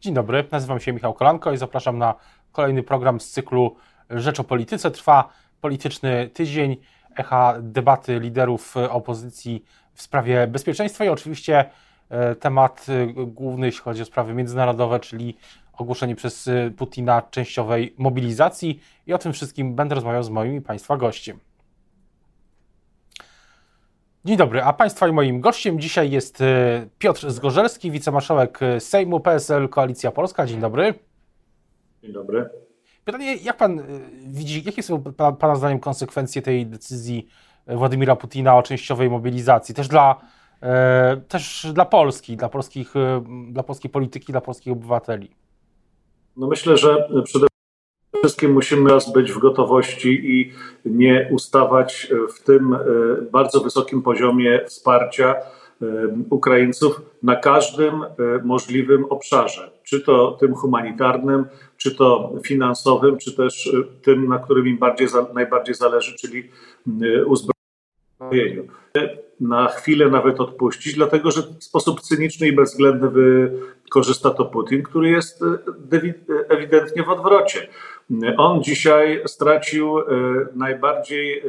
Dzień dobry, nazywam się Michał Kolanko i zapraszam na kolejny program z cyklu Rzecz o Polityce. Trwa polityczny tydzień, echa debaty liderów opozycji w sprawie bezpieczeństwa i oczywiście e, temat e, główny, jeśli chodzi o sprawy międzynarodowe, czyli ogłoszenie przez e, Putina częściowej mobilizacji i o tym wszystkim będę rozmawiał z moim i Państwa gościem. Dzień dobry, a Państwa i moim gościem dzisiaj jest e, Piotr Zgorzelski, wicemarszałek e, Sejmu PSL Koalicja Polska. Dzień dobry. Dzień dobry. Pytanie, jak Pan e, widzi, jakie są Pana zdaniem konsekwencje tej decyzji Władimira Putina o częściowej mobilizacji, też dla, też dla Polski, dla, polskich, dla polskiej polityki, dla polskich obywateli? No myślę, że przede wszystkim musimy być w gotowości i nie ustawać w tym e, bardzo wysokim poziomie wsparcia e, Ukraińców na każdym e, możliwym obszarze, czy to tym humanitarnym, czy to finansowym, czy też tym, na którym im bardziej, najbardziej zależy, czyli uzbrojeniu. Na chwilę nawet odpuścić, dlatego że w sposób cyniczny i bezwzględny wykorzysta to Putin, który jest ewidentnie w odwrocie. On dzisiaj stracił e, najbardziej, e,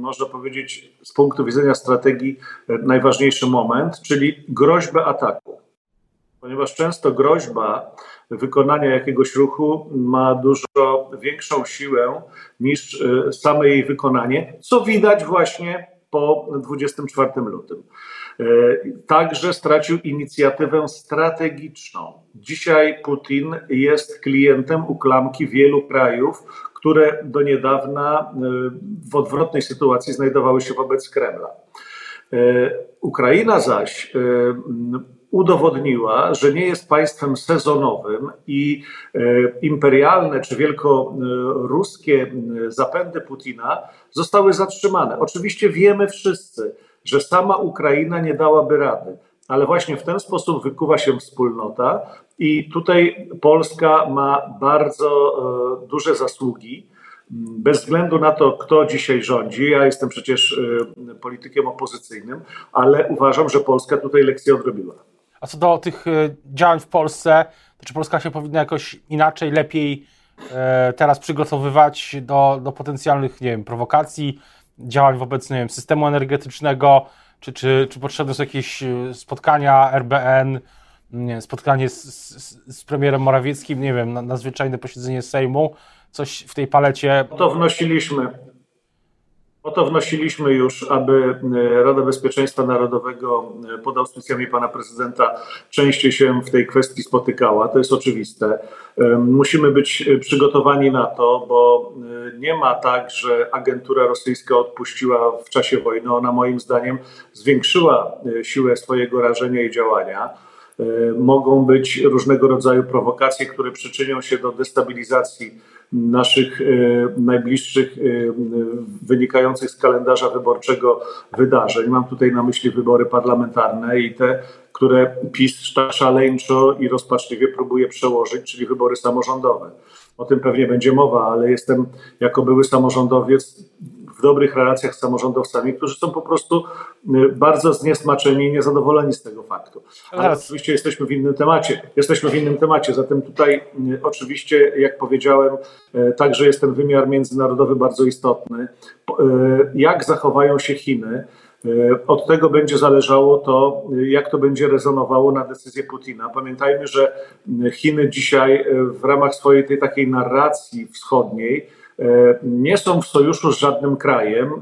można powiedzieć, z punktu widzenia strategii, e, najważniejszy moment, czyli groźbę ataku. Ponieważ często groźba wykonania jakiegoś ruchu ma dużo większą siłę niż same jej wykonanie, co widać właśnie po 24 lutym. Także stracił inicjatywę strategiczną. Dzisiaj Putin jest klientem uklamki wielu krajów, które do niedawna w odwrotnej sytuacji znajdowały się wobec Kremla. Ukraina zaś udowodniła, że nie jest państwem sezonowym i imperialne czy wielkoruskie zapędy Putina zostały zatrzymane. Oczywiście wiemy wszyscy, że sama Ukraina nie dałaby rady, ale właśnie w ten sposób wykuwa się wspólnota i tutaj Polska ma bardzo e, duże zasługi. Bez względu na to, kto dzisiaj rządzi, ja jestem przecież e, politykiem opozycyjnym, ale uważam, że Polska tutaj lekcję odrobiła. A co do tych e, działań w Polsce, to czy Polska się powinna jakoś inaczej, lepiej teraz przygotowywać do, do potencjalnych, nie wiem, prowokacji, działań wobec, nie wiem, systemu energetycznego, czy, czy, czy potrzebne są jakieś spotkania RBN, nie, spotkanie z, z, z, premierem Morawieckim, nie wiem, nadzwyczajne posiedzenie Sejmu, coś w tej palecie. To wnosiliśmy. O to wnosiliśmy już, aby e, Rada Bezpieczeństwa Narodowego e, pod auspicjami pana prezydenta częściej się w tej kwestii spotykała. To jest oczywiste. E, musimy być przygotowani na to, bo nie ma tak, że agentura rosyjska odpuściła w czasie wojny. Ona moim zdaniem zwiększyła siłę swojego rażenia i działania. E, mogą być różnego rodzaju prowokacje, które przyczynią się do destabilizacji naszych e, najbliższych, e, wynikających z kalendarza wyborczego wydarzeń. Mam tutaj na myśli wybory parlamentarne i te, które PiS szaleńczo i rozpaczliwie próbuje przełożyć, czyli wybory samorządowe. O tym pewnie będzie mowa, ale jestem jako były samorządowiec w dobrych relacjach z samorządowcami, którzy są po prostu y, bardzo zniesmaczeni i niezadowoleni z tego faktu. Ale oczywiście jesteśmy w innym temacie. Jesteśmy w innym temacie, zatem tutaj y, oczywiście, jak powiedziałem, y, także jest ten wymiar międzynarodowy bardzo istotny. Jak zachowają się Chiny? Od tego będzie zależało to, jak to będzie rezonowało na decyzję Putina. Pamiętajmy, że Chiny dzisiaj w ramach swojej tej takiej narracji wschodniej nie są w sojuszu z żadnym krajem, e,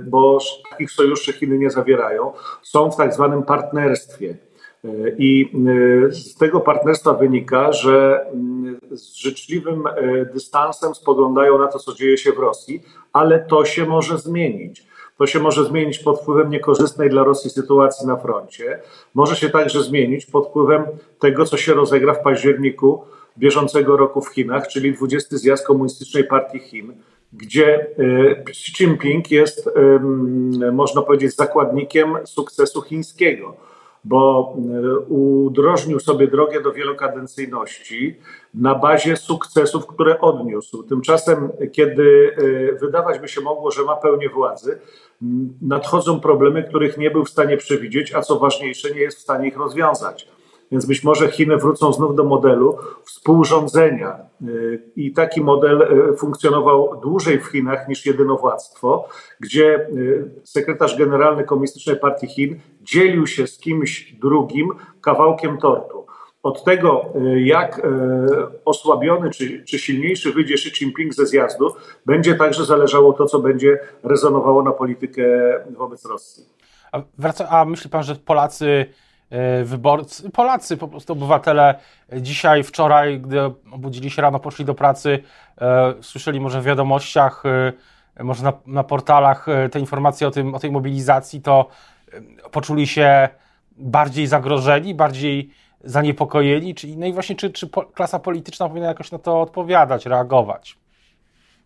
bo takich sojuszy Chiny nie zawierają. Są w tak zwanym partnerstwie. E, I z tego partnerstwa wynika, że mm, z życzliwym dystansem spoglądają na to, co dzieje się w Rosji, ale to się może zmienić. To się może zmienić pod wpływem niekorzystnej dla Rosji sytuacji na froncie. Może się także zmienić pod wpływem tego, co się rozegra w październiku bieżącego roku w Chinach, czyli 20 zjazd Komunistycznej Partii Chin, gdzie e, Xi Jinping jest, można powiedzieć, zakładnikiem sukcesu chińskiego, bo e, udrożnił sobie drogę do wielokadencyjności na bazie sukcesów, które odniósł. Tymczasem, kiedy e, wydawać by się mogło, że ma pełnię władzy, nadchodzą problemy, których nie był w stanie przewidzieć, a co ważniejsze, nie jest w stanie ich rozwiązać. Więc być może Chiny wrócą znów do modelu współrządzenia. I taki model funkcjonował dłużej w Chinach niż jedynowładztwo, gdzie sekretarz generalny Komunistycznej Partii Chin dzielił się z kimś drugim kawałkiem tortu. Od tego, jak osłabiony czy, czy silniejszy wyjdzie Xi Jinping ze zjazdu, będzie także zależało to, co będzie rezonowało na politykę wobec Rosji. A, wraca, a myśli pan, że Polacy, wyborcy, Polacy, po prostu obywatele dzisiaj, wczoraj, gdy obudzili się rano, poszli do pracy, e, słyszeli może w wiadomościach, e, może na, na portalach te informacje o, tym, o tej mobilizacji, to poczuli się bardziej zagrożeni, bardziej zaniepokojeni, no i właśnie czy, czy klasa polityczna powinna jakoś na to odpowiadać, reagować?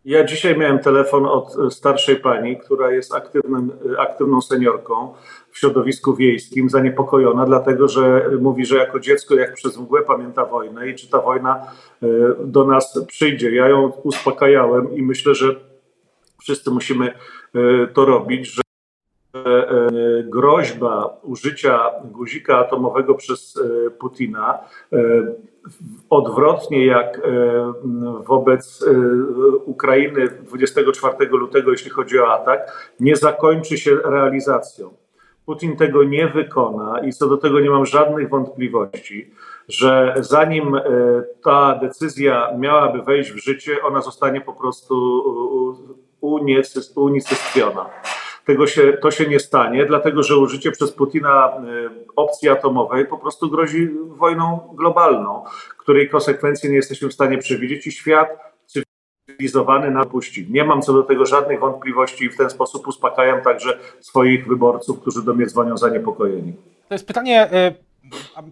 Ja dzisiaj miałem telefon od e, starszej pani, która jest aktywnym, e, aktywną seniorką środowisku wiejskim, zaniepokojona, dlatego że mówi, że jako dziecko, jak przez mgłę pamięta wojnę i czy ta wojna e, do nas przyjdzie. Ja ją uspokajałem i myślę, że wszyscy musimy to robić, że groźba użycia guzika atomowego przez Putina odwrotnie jak e, wobec e, Ukrainy 24 lutego, jeśli chodzi o atak, nie zakończy się realizacją. Putin tego nie wykona i co do tego nie mam żadnych wątpliwości, że zanim e, ta decyzja miałaby wejść w życie, ona zostanie po prostu unicestwiona. Tego się, to się nie stanie, dlatego że użycie przez Putina e, opcji atomowej po prostu grozi wojną globalną, której konsekwencji nie jesteśmy w stanie przewidzieć i świat cywilizowany napuści. Nie mam co do tego żadnych wątpliwości i w ten sposób uspokajam także swoich wyborców, którzy do mnie dzwonią zaniepokojeni. To jest pytanie, e,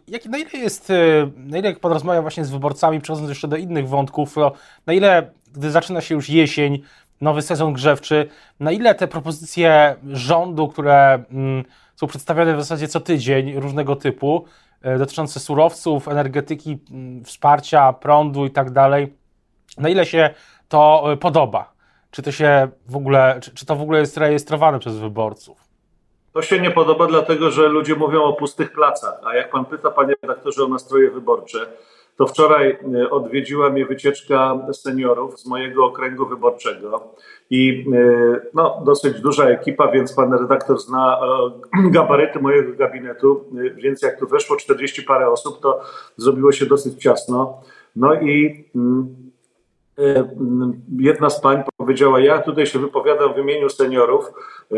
jak, na ile jest, e, na ile jak pan rozmawia właśnie z wyborcami, przechodząc jeszcze do innych wątków, na ile, gdy zaczyna się już jesień, nowy sezon grzewczy, na ile te propozycje rządu, które mm, są przedstawiane w zasadzie co tydzień, różnego typu, e, dotyczące surowców, energetyki, mm, wsparcia, prądu i tak dalej, na ile się to e, podoba? Czy to się w ogóle, czy, czy to w ogóle jest rejestrowane przez wyborców? To się nie podoba, dlatego że ludzie mówią o pustych placach. A jak pan pyta, panie redaktorze, o nastroje wyborcze, to wczoraj e, odwiedziła mnie wycieczka seniorów z mojego okręgu wyborczego i e, no, dosyć duża ekipa, więc pan redaktor zna gabaryty mojego gabinetu, więc jak tu weszło 40 parę osób, to zrobiło się dosyć ciasno. No i mm, jedna z pań powiedziała, ja tutaj się wypowiadam w imieniu seniorów, e,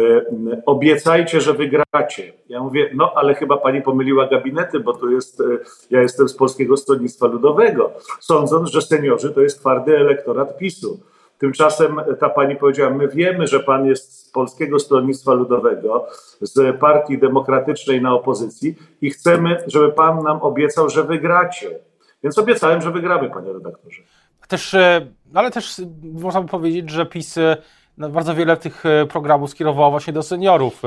obiecajcie, że wygracie. Ja mówię, no ale chyba pani pomyliła gabinety, bo tu jest, e, ja jestem z Polskiego Stronnictwa Ludowego, sądząc, że seniorzy to jest twardy elektorat PiSu. Tymczasem ta pani powiedziała, my wiemy, że pan jest z Polskiego Stronnictwa Ludowego, z Partii Demokratycznej na opozycji i chcemy, żeby pan nam obiecał, że wygracie. Więc obiecałem, że wygramy, panie redaktorze. Też, e, ale też można by powiedzieć, że PiS e, no, bardzo wiele tych e, programów skierowało właśnie do seniorów.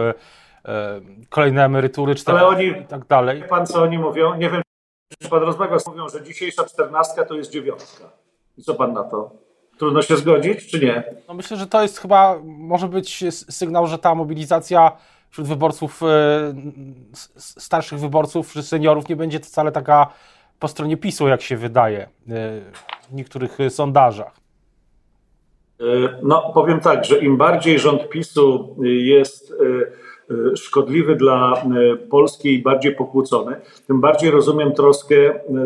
Kolejne emerytury, cztery oni, i tak dalej. Pan co oni mówią? Nie wiem, czy pan rozmawia, mówią, że dzisiejsza czternastka to jest dziewiątka. I co pan na to? Trudno się zgodzić, czy nie? No myślę, że to jest chyba, może być sygnał, że ta mobilizacja wśród wyborców, starszych wyborców, czy seniorów nie będzie wcale taka po stronie PiSu, jak się wydaje w niektórych y, sondażach? E, no, powiem tak, że im bardziej rząd PiSu jest e, e, szkodliwy dla Polski i bardziej pokłócony, tym bardziej rozumiem troskę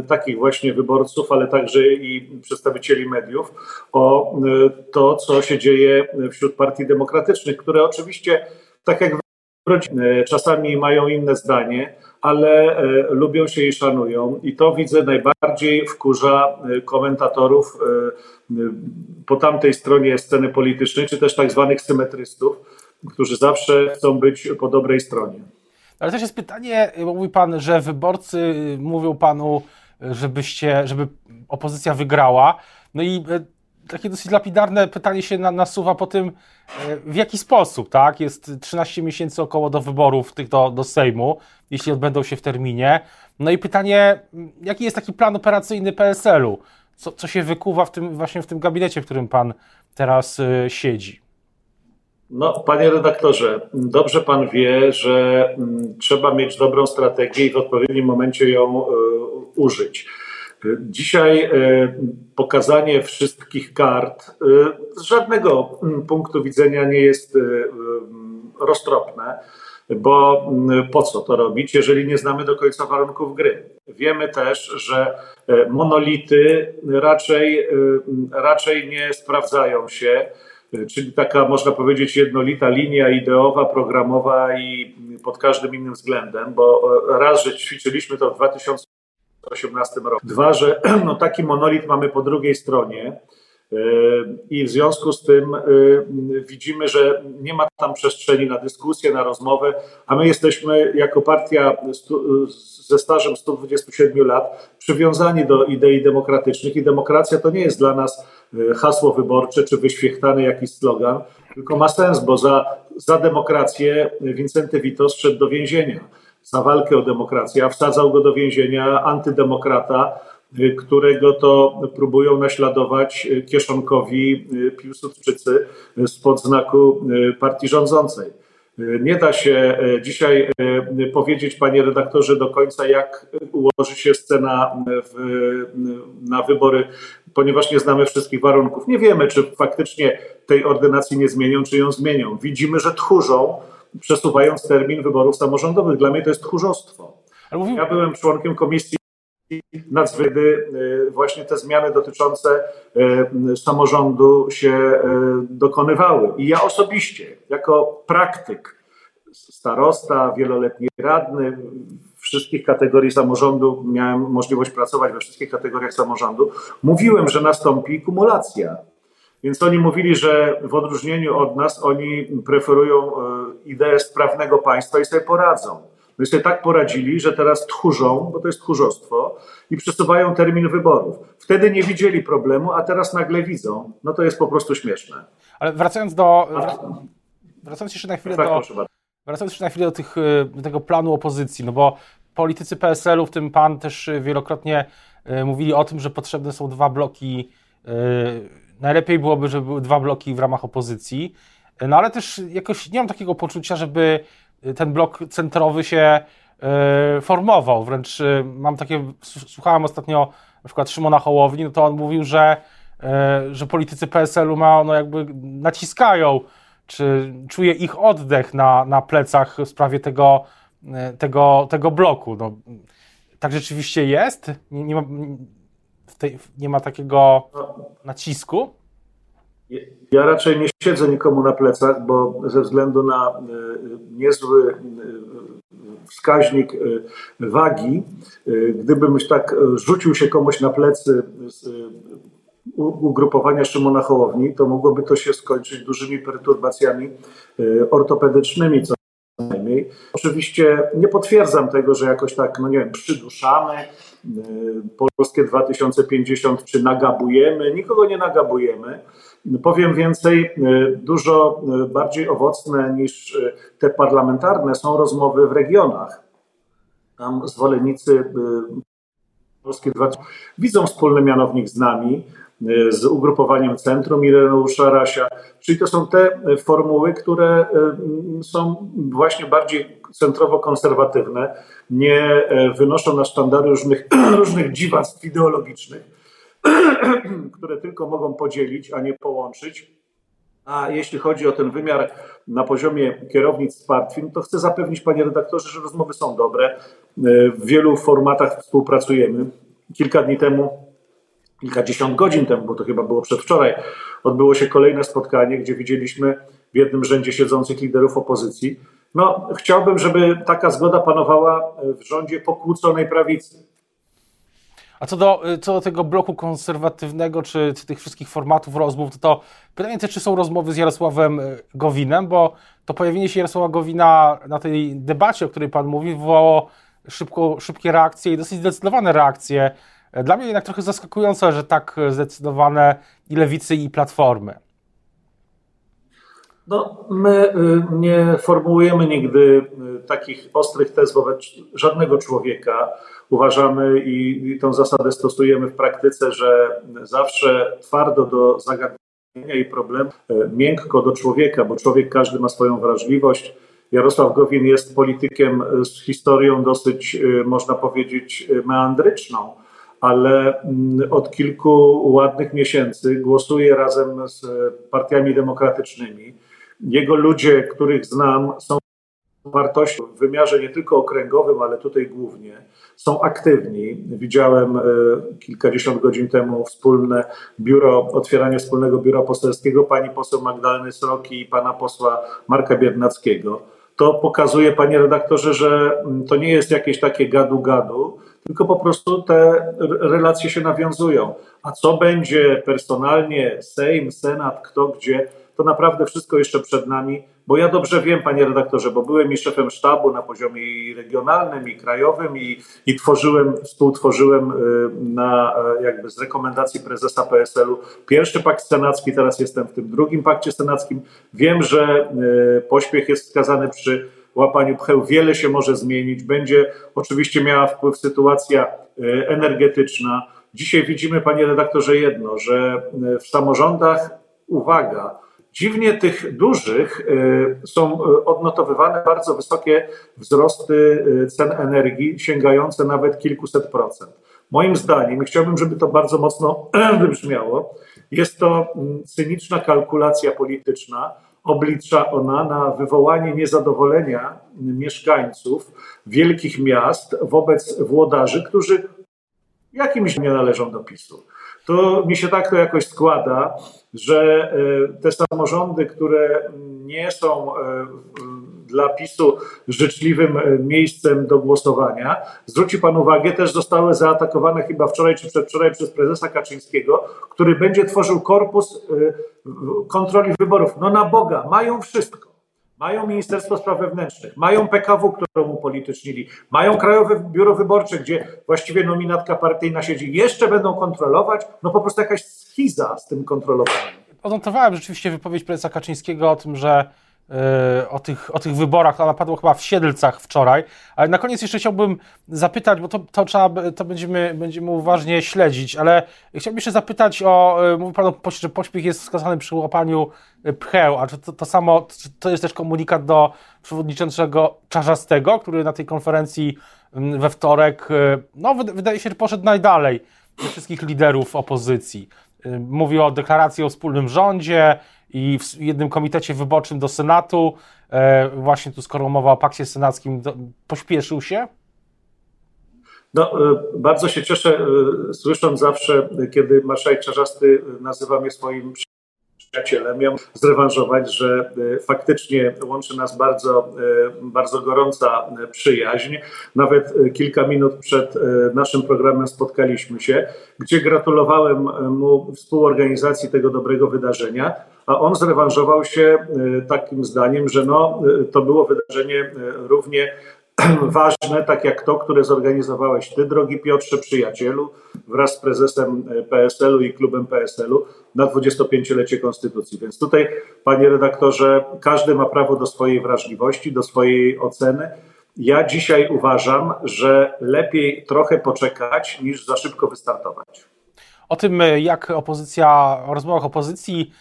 takich właśnie wyborców, ale także i przedstawicieli mediów o to, co się dzieje wśród partii demokratycznych, które oczywiście, tak jak czasami mają inne zdanie, ale e, lubią się i szanują. I to widzę najbardziej wkurza e, komentatorów e, po tamtej stronie sceny politycznej, czy też tak zwanych symetrystów, którzy zawsze chcą być po dobrej stronie. Ale też jest pytanie, mówi pan, że wyborcy mówią panu, żebyście, żeby opozycja wygrała. No i takie dosyć lapidarne pytanie się nasuwa po tym, e, w jaki sposób, tak? Jest 13 miesięcy około do wyborów tych do, do Sejmu, jeśli odbędą się w terminie. No i pytanie, jaki jest taki plan operacyjny PSL-u? Co, co się wykuwa w tym, właśnie w tym gabinecie, w którym pan teraz y, siedzi? No, panie redaktorze, dobrze pan wie, że mm, trzeba mieć dobrą strategię i w odpowiednim momencie ją y, użyć. Dzisiaj y, pokazanie wszystkich kart y, z żadnego mm, punktu widzenia nie jest roztropne, bo mm, po co to robić, jeżeli nie znamy do końca warunków gry? Wiemy też, że monolity raczej, raczej nie sprawdzają się czyli taka, można powiedzieć, jednolita linia ideowa, programowa i pod każdym innym względem, bo raz, że ćwiczyliśmy to w 2018 roku, dwa, że no, taki monolit mamy po drugiej stronie, i w związku z tym y, widzimy, że nie ma tam przestrzeni na dyskusję, na rozmowę, a my jesteśmy jako partia ze stażem 127 lat przywiązani do idei demokratycznych i demokracja to nie jest dla nas hasło wyborcze czy wyświechtany jakiś slogan, tylko ma sens, bo za, za demokrację Wincenty Witos szedł do więzienia. Za walkę o demokrację, a wsadzał go do więzienia antydemokrata, którego to próbują naśladować kieszonkowi Piłsudczycy spod znaku partii rządzącej. Nie da się dzisiaj powiedzieć, panie redaktorze, do końca, jak ułoży się scena w, na wybory, ponieważ nie znamy wszystkich warunków. Nie wiemy, czy faktycznie tej ordynacji nie zmienią, czy ją zmienią. Widzimy, że tchórzą, przesuwając termin wyborów samorządowych. Dla mnie to jest tchórzostwo. Ja byłem członkiem komisji nadzwyczajne y, właśnie te zmiany dotyczące y, samorządu się y, dokonywały. I ja osobiście, jako praktyk, starosta, wieloletni radny, wszystkich kategorii samorządu, miałem możliwość pracować we wszystkich kategoriach samorządu, mówiłem, że nastąpi kumulacja. Więc oni mówili, że w odróżnieniu od nas oni preferują ideę sprawnego państwa i sobie poradzą. My sobie tak poradzili, że teraz tchórzą, bo to jest tchórzostwo, i przesuwają termin wyborów. Wtedy nie widzieli problemu, a teraz nagle widzą. No to jest po prostu śmieszne. Ale wracając do. Wracając jeszcze na chwilę tak, do. Wracając jeszcze na chwilę do, tych, do tego planu opozycji, no bo politycy PSL-u, w tym pan też wielokrotnie e, mówili o tym, że potrzebne są dwa bloki. E, najlepiej byłoby, żeby były dwa bloki w ramach opozycji. E, no ale też jakoś nie mam takiego poczucia, żeby ten blok centrowy się e, formował. Wręcz e, mam takie, słuchałem ostatnio na przykład Szymona Hołowni, no to on mówił, że, e, że politycy PSL-u ma, no jakby naciskają, czy czuje ich oddech na, na plecach w sprawie tego, tego, tego bloku. No, tak rzeczywiście jest? Nie, nie, tej, nie ma takiego nacisku? Ja raczej nie siedzę nikomu na plecach, bo ze względu na e, niezły e, wskaźnik e, wagi, gdybym tak rzucił się komuś na plecy z ugrupowania Szymona Hołowni, to mogłoby to się skończyć dużymi perturbacjami ortopedycznymi co najmniej. Oczywiście nie potwierdzam tego, że jakoś tak, no nie wiem, przyduszamy Polskie 2050 czy nagabujemy. Nikogo nie nagabujemy. Powiem więcej, y, dużo y, bardziej owocne niż y, te parlamentarne są rozmowy w regionach. Tam zwolennicy Polskie Dwa widzą wspólny mianownik z nami, z ugrupowaniem Centrum Ireneusza Rasia. Czyli to są te formuły, które są właśnie bardziej centrowo-konserwatywne, nie wynoszą na sztandary różnych, różnych dziwactw ideologicznych które tylko mogą podzielić, a nie połączyć. A jeśli chodzi o ten wymiar na poziomie kierownictw partii, to chcę zapewnić, panie redaktorze, że rozmowy są dobre. W wielu formatach współpracujemy. Kilka dni temu, kilkadziesiąt godzin temu, bo to chyba było przedwczoraj, odbyło się kolejne spotkanie, gdzie widzieliśmy w jednym rzędzie siedzących liderów opozycji. No, chciałbym, żeby taka zgoda panowała w rządzie pokłóconej prawicy a co do, co do tego bloku konserwatywnego, czy, czy tych wszystkich formatów rozmów, to, to pytanie czy są rozmowy z Jarosławem y, Gowinem, bo to pojawienie się Jarosława Gowina na tej debacie, o której Pan mówi, wywołało szybko, szybkie reakcje i dosyć zdecydowane reakcje. Dla mnie jednak trochę zaskakujące, że tak zdecydowane i lewicy, i platformy. No, my y, nie formułujemy nigdy takich ostrych tez wobec żadnego człowieka uważamy i, i tą zasadę stosujemy w praktyce, że zawsze twardo do zagadnienia i problem miękko do człowieka, bo człowiek każdy ma swoją wrażliwość. Jarosław Gowin jest politykiem z historią dosyć, można powiedzieć, meandryczną ale mm, od kilku ładnych miesięcy głosuje razem z partiami demokratycznymi. Jego ludzie, których znam, są wartością w wymiarze nie tylko okręgowym, ale tutaj głównie, są aktywni. Widziałem e, kilkadziesiąt godzin temu wspólne biuro, otwieranie wspólnego biura poselskiego pani poseł Magdaleny Sroki i pana posła Marka Biernackiego. To pokazuje, panie redaktorze, że mm, to nie jest jakieś takie gadu-gadu, tylko po prostu te relacje się nawiązują. A co będzie personalnie, Sejm, Senat, kto gdzie, to naprawdę wszystko jeszcze przed nami, bo ja dobrze wiem, panie redaktorze, bo byłem i szefem sztabu na poziomie i regionalnym, i krajowym, i, i tworzyłem, współtworzyłem y, na, e, jakby z rekomendacji prezesa PSL-u pierwszy pakt senacki, teraz jestem w tym drugim pakcie senackim. Wiem, że y, pośpiech jest wskazany przy łapaniu pcheł. Wiele się może zmienić. Będzie oczywiście miała wpływ sytuacja e, energetyczna. Dzisiaj widzimy, panie redaktorze, jedno, że e, w samorządach, uwaga, dziwnie tych dużych e, są odnotowywane bardzo wysokie wzrosty cen energii, sięgające nawet kilkuset procent. Moim zdaniem, i chciałbym, żeby to bardzo mocno wybrzmiało, jest to mm, cyniczna kalkulacja polityczna, oblicza ona na wywołanie niezadowolenia mieszkańców wielkich miast wobec włodarzy, którzy jakimś nie należą do PiSu. To mi się tak to jakoś składa, że e, te samorządy, które nie są e, dla PiSu życzliwym e, miejscem do głosowania. Zwróci Pan uwagę, też zostały zaatakowane chyba wczoraj czy przedwczoraj przez prezesa Kaczyńskiego, który będzie tworzył korpus e, kontroli wyborów. No na Boga, mają wszystko. Mają Ministerstwo Spraw Wewnętrznych, mają PKW, którą upolitycznili, mają Krajowe Biuro Wyborcze, gdzie właściwie nominatka partyjna siedzi. Jeszcze będą kontrolować, no po prostu jakaś schiza z tym kontrolowaniem. Odnotowałem rzeczywiście wypowiedź prezesa Kaczyńskiego o tym, że o tych, o tych wyborach, ona padła chyba w Siedlcach wczoraj, ale na koniec jeszcze chciałbym zapytać, bo to, to trzeba, to będziemy, będziemy uważnie śledzić, ale chciałbym jeszcze zapytać o, e, mówi Pan, że pośpiech jest wskazany przy łapaniu e, pcheł, a czy to, to samo, to jest też komunikat do przewodniczącego Czarzastego, który na tej konferencji we wtorek, no wydaje się, że poszedł najdalej ze wszystkich liderów opozycji. Mówi o deklaracji o wspólnym rządzie, i w jednym komitecie wyborczym do Senatu, e, właśnie tu skoro mowa o pakcie senackim, pośpieszył się? No, e, bardzo się cieszę, e, słysząc zawsze, kiedy marszałek Czarzasty nazywa mnie swoim przyjacielem. Ja muszę zrewanżować, że faktycznie łączy nas bardzo, bardzo gorąca przyjaźń. Nawet kilka minut przed naszym programem spotkaliśmy się, gdzie gratulowałem mu współorganizacji tego dobrego wydarzenia a on zrewanżował się e, takim zdaniem, że no, e, to było wydarzenie e, równie ważne, tak jak to, które zorganizowałeś ty, drogi Piotrze, przyjacielu, wraz z prezesem PSL-u i klubem PSL-u na 25-lecie Konstytucji. Więc tutaj, panie redaktorze, każdy ma prawo do swojej wrażliwości, do swojej oceny. Ja dzisiaj uważam, że lepiej trochę poczekać, niż za szybko wystartować. O tym, jak opozycja, o rozmowach opozycji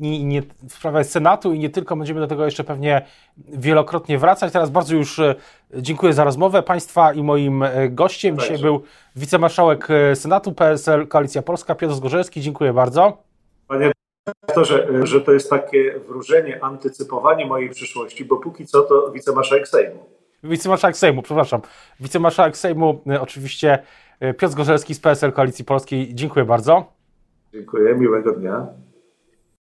i nie, w sprawach Senatu i nie tylko, będziemy do tego jeszcze pewnie wielokrotnie wracać. Teraz bardzo już e, dziękuję za rozmowę Państwa i moim e, gościem. Dzisiaj był wicemarszałek Senatu PSL Koalicja Polska Piotr Zgorzelski. Dziękuję bardzo. Panie redaktorze, że to jest takie wróżenie, antycypowanie mojej przyszłości, bo póki co to wicemarszałek Sejmu. Wicemarszałek Sejmu, przepraszam. Wicemarszałek Sejmu, oczywiście Piotr Zgorzelski z PSL Koalicji Polskiej. Dziękuję bardzo. Dziękuję, miłego dnia.